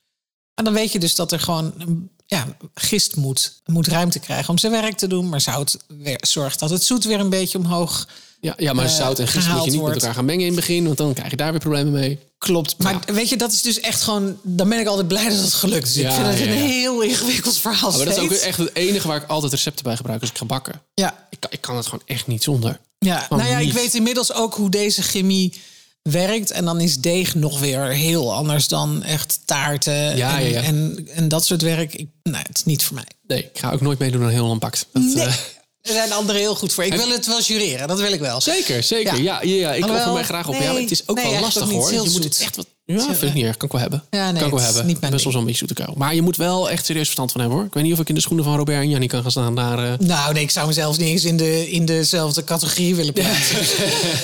En dan weet je dus dat er gewoon een ja, gist moet. moet ruimte krijgen om zijn werk te doen. Maar zout weer, zorgt dat het zoet weer een beetje omhoog Ja, ja, maar eh, zout en gist moet je niet wordt. met elkaar gaan mengen in het begin. Want dan krijg je daar weer problemen mee. klopt. Maar weet je, dat is dus echt gewoon... Dan ben ik altijd blij dat het gelukt is. Ja, ik vind het ja, een heel ingewikkeld verhaal Maar dat is ook echt het enige waar ik altijd recepten bij gebruik als ik ga bakken. Ja, Ik kan, ik kan het gewoon echt niet zonder. ja. Gewoon nou ja, ik weet inmiddels ook hoe deze chemie werkt. En dan is deeg nog weer heel anders dan echt taarten. Ja, en, ja, ja. En, en dat soort werk. Ik, nou, het is niet voor mij. Nee, ik ga ook nooit meedoen aan heel. Dat, Nee, eh, er zijn anderen heel goed voor. Ik wil het wel jureren, dat wil ik wel. zeker, zeker. Ja. Ja, ik Alhoewel, offer mij graag op. ja, het is ook nee, wel lastig ook hoor. Je moet het echt wat... Ja, vind ik niet erg. Kan ik wel hebben. Ja, nee, kan ik wel hebben. niet Best wel zo'n beetje zoete kou. Maar je moet wel echt serieus verstand van hebben hoor. Ik weet niet of ik in de schoenen van Robert en Jannie kan gaan staan daar. eh, Nou, nee, ik zou mezelf niet eens in, de, in dezelfde categorie willen plaatsen.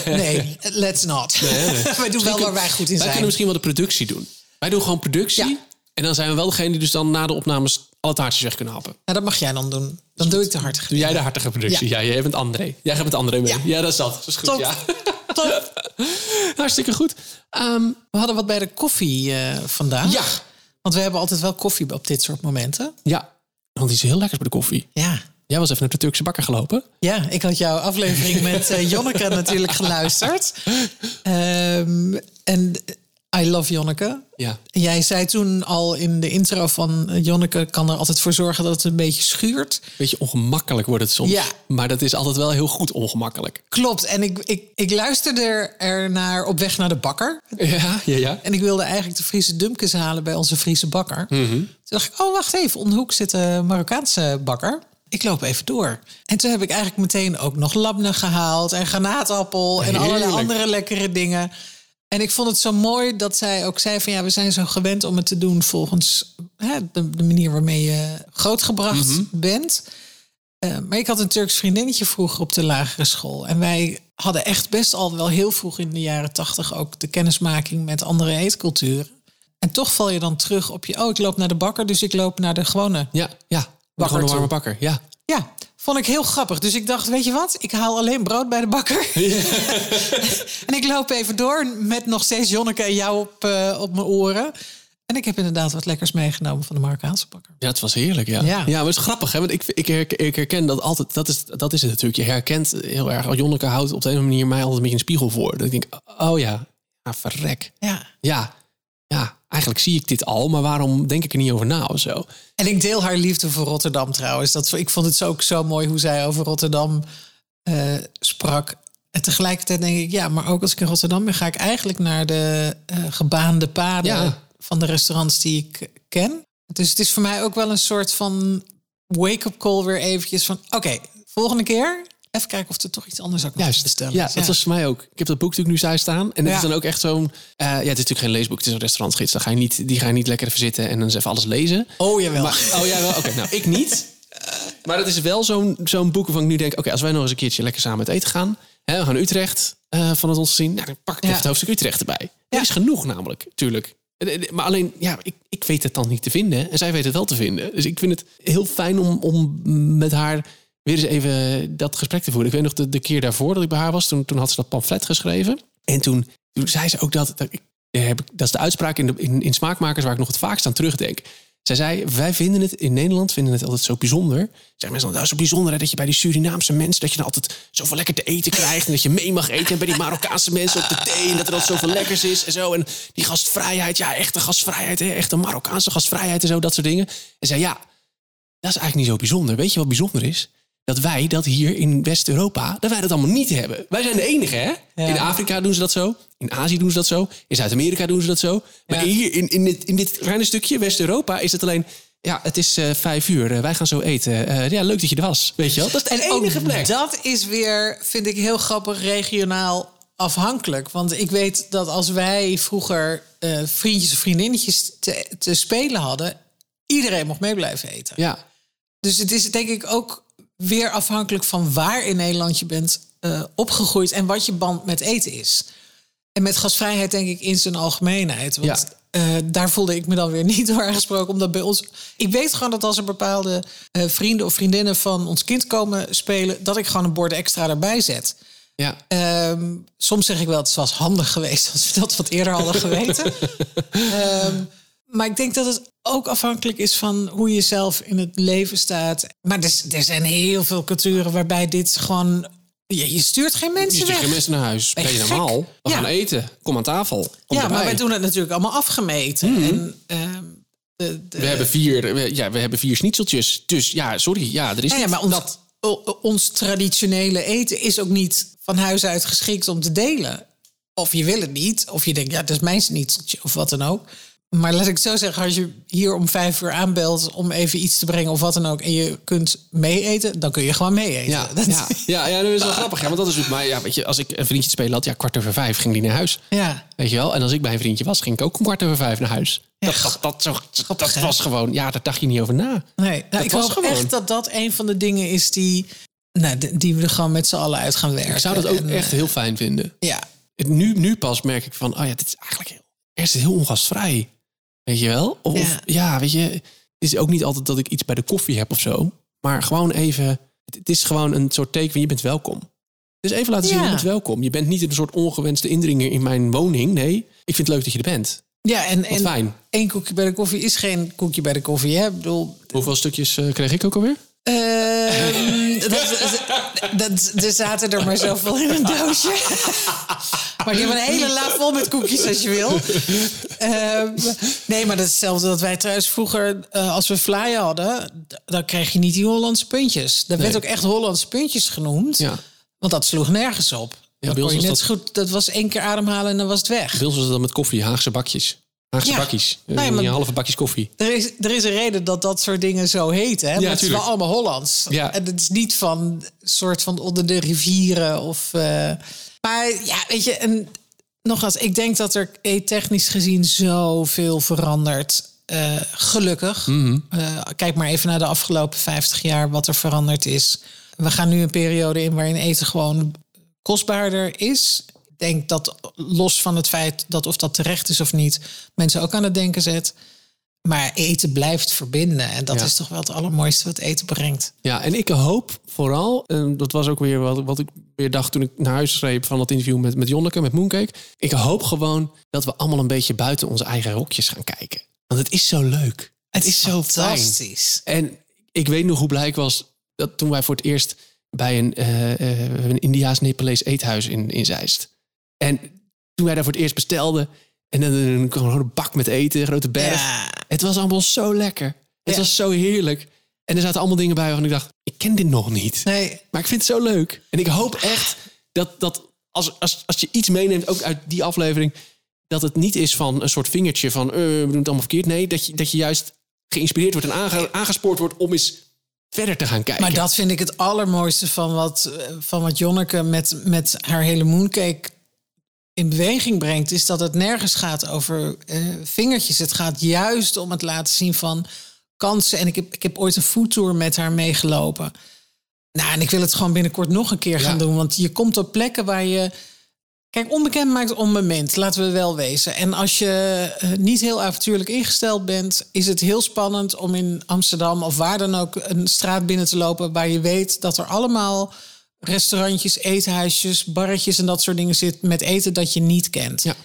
nee, let's not. wij doen wel waar wij goed in Wij kunnen zijn. misschien wel de productie doen. Wij doen gewoon productie. Ja. En dan zijn we wel degene die dus dan na de opnames alle taartjes weg kunnen happen. Nou, dat mag jij dan doen. Dan doe ik de hartige. Doe jij de hartige productie? Ja, jij bent André. Jij gaat met André mee. Ja, Ja. dat is dat. Dat is goed, Top. ja. Top. Hartstikke goed. Ehm, We hadden wat bij de koffie eh, vandaag. ja. Want we hebben altijd wel koffie op dit soort momenten. Ja. Want die is heel lekker bij de koffie. Ja. Jij was even naar de Turkse bakker gelopen. Ja, ik had jouw aflevering met eh, Jonneke natuurlijk geluisterd. Ehm, en I love Jonneke. Ja. Jij zei toen al in de intro van eh, Jonneke kan er altijd voor zorgen dat het een beetje schuurt. Beetje ongemakkelijk wordt het soms. Ja. Maar dat is altijd wel heel goed ongemakkelijk. Klopt. En ik, ik, ik luisterde er naar op weg naar de bakker. Ja, ja, ja. En ik wilde eigenlijk de Friese dumpkes halen bij onze Friese bakker. Mhm. Toen dacht ik, oh wacht even, om de hoek zit een Marokkaanse bakker. Ik loop even door. En toen heb ik eigenlijk meteen ook nog labne gehaald en granaatappel en allerlei andere lekkere dingen. En ik vond het zo mooi dat zij ook zei van ja, we zijn zo gewend om het te doen volgens hè, de, de manier waarmee je grootgebracht Mhm. bent. Eh, maar ik had een Turks vriendinnetje vroeger op de lagere school. En wij hadden echt best al wel heel vroeg in de jaren tachtig ook de kennismaking met andere eetculturen. En toch val je dan terug op je, oh, ik loop naar de bakker, dus ik loop naar de gewone. Ja, ja. Bakker Gewoon een warme bakker. Ja. Ja, vond ik heel grappig. Dus ik dacht, weet je wat, ik haal alleen brood bij de bakker. en ik loop even door met nog steeds Jonneke en jou op, eh, op mijn oren. En ik heb inderdaad wat lekkers meegenomen van de Marokkaanse bakker. Ja, het was heerlijk, ja. Ja. Ja, maar het is grappig, hè? Want ik, ik, herken, ik herken dat altijd. Dat is, dat is het natuurlijk. Je herkent heel erg. Jonneke houdt op de een of andere manier mij altijd een beetje een spiegel voor. Dat ik denk, oh ja, ja verrek. Ja. Ja, ja, eigenlijk zie ik dit al, maar waarom denk ik er niet over na of zo? En ik deel haar liefde voor Rotterdam trouwens. Dat, ik vond het zo, ook zo mooi hoe zij over Rotterdam eh, sprak. En tegelijkertijd denk ik, ja, maar ook als ik in Rotterdam ben, ga ik eigenlijk naar de eh, gebaande paden Ja. van de restaurants die ik ken. Dus het is voor mij ook wel een soort van wake-up call weer eventjes van, oké, volgende keer even kijken of er toch iets anders ook nog te Juist. bestellen Ja, dat was voor mij ook. Ik heb dat boek natuurlijk nu thuis staan. En het Ja. is dan ook echt zo'n... eh, ja, het is natuurlijk geen leesboek, het is een restaurantgids. Dan ga je niet, die ga je niet lekker even zitten en dan eens even alles lezen. Oh, jawel. Maar, oh ja, wel. Oké, nou, ik niet. Maar het is wel zo'n zo'n boek waarvan ik nu denk... oké, als wij nog eens een keertje lekker samen uit eten gaan... Hè, we gaan Utrecht eh, van het ons zien... Nou, dan pak ik even het hoofdstuk Utrecht erbij. Er is genoeg namelijk, tuurlijk. Eh, Maar alleen, ja, ik, ik weet het dan niet te vinden. En zij weet het wel te vinden. Dus ik vind het heel fijn om, om met haar weer eens even dat gesprek te voeren. Ik weet nog de, keer daarvoor dat ik bij haar was. Toen, toen had ze dat pamflet geschreven. En toen, zei ze ook dat... dat, ik, dat is de uitspraak in, in, Smaakmakers waar ik nog het vaakst aan terugdenk. Zij zei, wij vinden het in Nederland vinden het altijd zo bijzonder. Zeggen mensen, dat is zo bijzonder hè, dat je bij die Surinaamse mensen... dat je dan altijd zoveel lekker te eten krijgt... en dat je mee mag eten. En bij die Marokkaanse mensen op de thee... en dat er altijd zoveel lekkers is en zo. En die gastvrijheid, ja, echte gastvrijheid. Hè, echte Marokkaanse gastvrijheid en zo, dat soort dingen. En zei, ja, dat is eigenlijk niet zo bijzonder. Weet je wat bijzonder is? Dat wij dat hier in West-Europa, dat wij dat allemaal niet hebben. Wij zijn de enige, hè? Ja. In Afrika doen ze dat zo. In Azië doen ze dat zo. In Zuid-Amerika doen ze dat zo. Maar Ja. hier in, in, dit, in dit kleine stukje West-Europa is het alleen... Ja, het is eh, vijf uur. eh, wij gaan zo eten. Eh, ja, leuk dat je er was. Weet je wel? Dat is de enige plek. Dat is weer, vind ik heel grappig, regionaal afhankelijk. Want ik weet dat als wij vroeger vriendjes of vriendinnetjes te, te spelen hadden, iedereen mocht mee blijven eten. Ja, Dus het is denk ik ook weer afhankelijk van waar in Nederland je bent eh, opgegroeid en wat je band met eten is. En met gasvrijheid denk ik in zijn algemeenheid. Want Ja. eh, daar voelde ik me dan weer niet door aangesproken. Omdat bij ons. Ik weet gewoon dat als er bepaalde eh, vrienden of vriendinnen van ons kind komen spelen, dat ik gewoon een bord extra erbij zet. ja. Ehm, soms zeg ik wel, het was handig geweest als we dat wat eerder hadden geweten. Ehm, maar ik denk dat het ook afhankelijk is van hoe je zelf in het leven staat. Maar er, er zijn heel veel culturen waarbij dit gewoon... Je, je stuurt geen Je mensen stuurt weg. geen mensen naar huis. Ben je normaal? We Ja. gaan eten. Kom aan tafel. Kom ja, erbij. maar wij doen het natuurlijk allemaal afgemeten. En, ehm, de, de, We hebben vier, we- ja, we hebben vier schnitzeltjes. Dus ja, sorry. Ja, er is Ja, maar ons, dat. ons traditionele eten is ook niet van huis uit geschikt om te delen. Of je wil het niet, of je denkt, ja, dat is mijn schnitzeltje, of wat dan ook. Maar laat ik het zo zeggen, als je hier om vijf uur aanbelt om even iets te brengen of wat dan ook, en je kunt mee eten, dan kun je gewoon mee eten. Ja, Dat- ja, ja, ja, dat is wel grappig. Ja, want dat is ook maar ja, weet je, als ik een vriendje te spelen had, ja, kwart over vijf ging die naar huis. ja. Weet je wel? En als ik bij een vriendje was, ging ik ook om kwart over vijf naar huis. Ja, dat, dat, dat, zo, dat was gewoon, ja, daar dacht je niet over na. Nee, nou, ik was hoop gewoon. echt dat dat een van de dingen is die, nou, die- we er gewoon met z'n allen uit gaan werken. Ik zou dat ook En, echt heel fijn vinden. Ja, Nu, nu pas merk ik van, oh ja, dit is eigenlijk heel, eerst heel ongastvrij. Weet je wel? Of, of- Ja. ja, weet je, het is ook niet altijd dat ik iets bij de koffie heb of zo. Maar gewoon even, het, is gewoon een soort teken van je bent welkom. Dus even laten zien, Ja. je bent welkom. Je bent niet een soort ongewenste indringer in mijn woning. Nee, ik vind het leuk dat je er bent. Ja, en, en fijn. één koekje bij de koffie is geen koekje bij de koffie. Hè? Ik bedoel, Hoeveel stukjes eh, kreeg ik ook alweer? Ehm, dat, dat, er zaten er maar zoveel in een doosje. maar ik heb een hele la vol met koekjes als je wil. Ehm, nee, maar dat is hetzelfde dat wij thuis vroeger, eh, als we fly hadden, dan kreeg je niet die Hollandse puntjes. Dat werd ook echt Hollandse puntjes genoemd. Ja. Want dat sloeg nergens op. Ja, bij kon je net dat- goed, dat was één keer ademhalen en dan was het weg. Bij ons was dan met koffie, Haagse bakjes. Ja. bakjes. Nee, maar- Een halve bakjes koffie. Er is, er is een reden dat dat soort dingen zo heten. Hè? Maar het is wel allemaal Hollands. Ja. En het is niet van soort van onder de rivieren. Of, eh, maar ja, weet je, en nogmaals, ik denk dat er eh, technisch gezien zoveel verandert. Eh, gelukkig. Mhm. Eh, kijk maar even naar de afgelopen 50 jaar wat er veranderd is. We gaan nu een periode in waarin eten gewoon kostbaarder is. Denk dat los van het feit dat of dat terecht is of niet, mensen ook aan het denken zet. Maar eten blijft verbinden. En dat Ja. is toch wel het allermooiste wat eten brengt. Ja, en ik hoop vooral, en dat was ook weer wat, wat ik weer dacht toen ik naar huis schreef van dat interview met, met Jonneke, met Mooncake. Ik hoop gewoon dat we allemaal een beetje buiten onze eigen rokjes gaan kijken. Want het is zo leuk. Het, is, zo fijn. fantastisch. En ik weet nog hoe blij ik was dat toen wij voor het eerst bij een, eh, eh, een Indiaas-Nepalees eethuis in, in Zeist. En toen wij daar voor het eerst bestelden en dan een, een bak met eten, een grote berg. Ja. Het was allemaal zo lekker. Het Ja. was zo heerlijk. En er zaten allemaal dingen bij waarvan ik dacht, ik ken dit nog niet. Nee, Maar ik vind het zo leuk. En ik hoop echt dat, dat als, als, als je iets meeneemt, ook uit die aflevering, dat het niet is van een soort vingertje van eh, we doen het allemaal verkeerd. Nee, dat je, dat je juist geïnspireerd wordt en aange- aangespoord wordt om eens verder te gaan kijken. Maar dat vind ik het allermooiste van wat, van wat Jonneke met, met haar hele mooncake in beweging brengt. Is dat het nergens gaat over eh, vingertjes. Het gaat juist om het laten zien van kansen. En ik heb, ik heb ooit een foodtour met haar meegelopen. Nou, en ik wil het gewoon binnenkort nog een keer gaan doen. Want je komt op plekken waar je. Kijk, onbekend maakt onbemind, laten we wel wezen. En als je eh, niet heel avontuurlijk ingesteld bent, is het heel spannend om in Amsterdam of waar dan ook een straat binnen te lopen waar je weet dat er allemaal restaurantjes, eethuisjes, barretjes en dat soort dingen zit met eten dat je niet kent. Ja.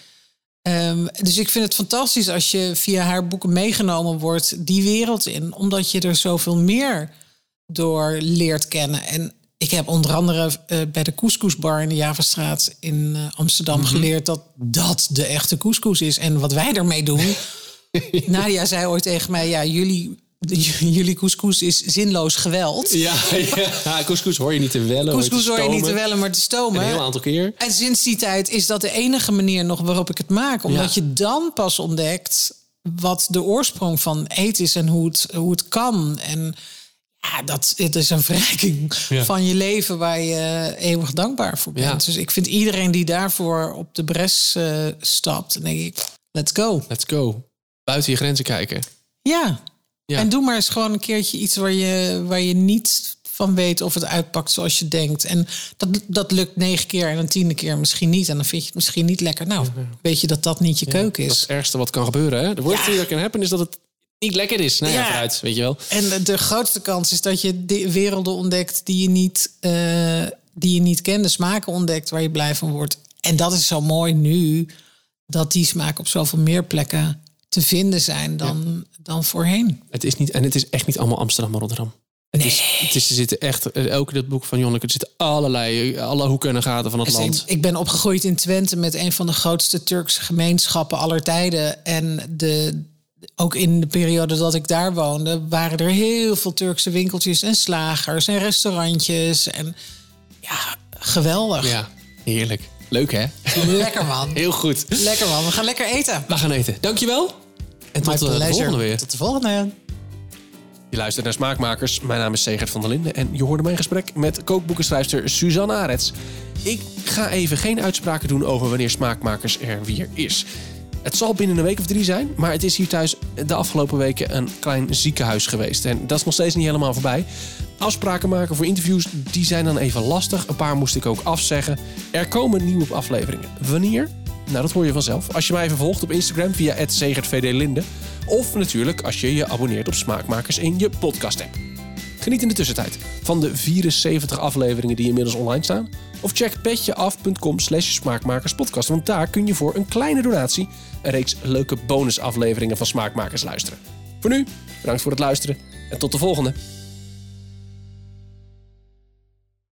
Ehm, dus ik vind het fantastisch als je via haar boeken meegenomen wordt die wereld in, omdat je er zoveel meer door leert kennen. En ik heb onder andere eh, bij de Couscousbar in de Javastraat in eh, Amsterdam geleerd dat dat de echte couscous is. En wat wij ermee doen. Nadia zei ooit tegen mij: ja, jullie, jullie couscous is zinloos geweld. Ja, ja. couscous hoor je niet te wellen. Couscous hoor je niet te wellen, maar te stomen. Een heel aantal keer. En sinds die tijd is dat de enige manier nog waarop ik het maak. Omdat Ja. je dan pas ontdekt wat de oorsprong van eten is en hoe het, hoe het kan. En ja, dat het is een verrijking Ja. van je leven waar je eeuwig dankbaar voor bent. Dus ik vind iedereen die daarvoor op de bres eh, stapt, dan denk ik, let's go. Let's go. Buiten je grenzen kijken. Ja. Ja. En doe maar eens gewoon een keertje iets waar je, waar je niet van weet of het uitpakt zoals je denkt. En dat, dat lukt negen keer en een tiende keer misschien niet. En dan vind je het misschien niet lekker. Nou, weet je dat dat niet je keuken Dat is het ergste wat kan gebeuren. Hè? De worst Ja. that can happen is dat het niet lekker is. Nou ja, vooruit, weet je wel. En de- grootste kans is dat je de werelden ontdekt die je niet, eh, die je niet kende. Smaken ontdekt waar je blij van wordt. En dat is zo mooi nu, dat die smaken op zoveel meer plekken te vinden zijn dan, dan voorheen. Het is niet, en het is echt niet allemaal Amsterdam en Rotterdam. Het is, het is, er zitten echt, eh, elke dat boek van Jonneke, er zitten allerlei, eh, alle hoeken en gaten van het Dus ik, land. ik ben opgegroeid in Twente met een van de grootste Turkse gemeenschappen aller tijden. En de, ook in de periode dat ik daar woonde, waren er heel veel Turkse winkeltjes en slagers en restaurantjes. En ja, geweldig. Ja, heerlijk. Leuk hè? Lekker man. Heel goed. Lekker man. We gaan lekker eten. We gaan eten. Dankjewel. En tot eh, de pleasure. volgende weer. Tot de volgende. Je luistert naar Smaakmakers. Mijn naam is Segert van der Linden en je hoorde mijn gesprek met kookboekenschrijfster Suzanne Arets. Ik ga even geen uitspraken doen over wanneer Smaakmakers er weer is. Het zal binnen een week of drie zijn, maar het is hier thuis de afgelopen weken een klein ziekenhuis geweest. En dat is nog steeds niet helemaal voorbij. Afspraken maken voor interviews, die zijn dan even lastig. Een paar moest ik ook afzeggen. Er komen nieuwe afleveringen. Wanneer? Nou, dat hoor je vanzelf. Als je mij even volgt op Instagram via @segertvdlinde Of natuurlijk als je je abonneert op Smaakmakers in je podcast-app. Geniet in de tussentijd van de 74 afleveringen die inmiddels online staan. Of check petjeaf.com slash smaakmakerspodcast. Want daar kun je voor een kleine donatie een reeks leuke bonusafleveringen van Smaakmakers luisteren. Voor nu, bedankt voor het luisteren en tot de volgende.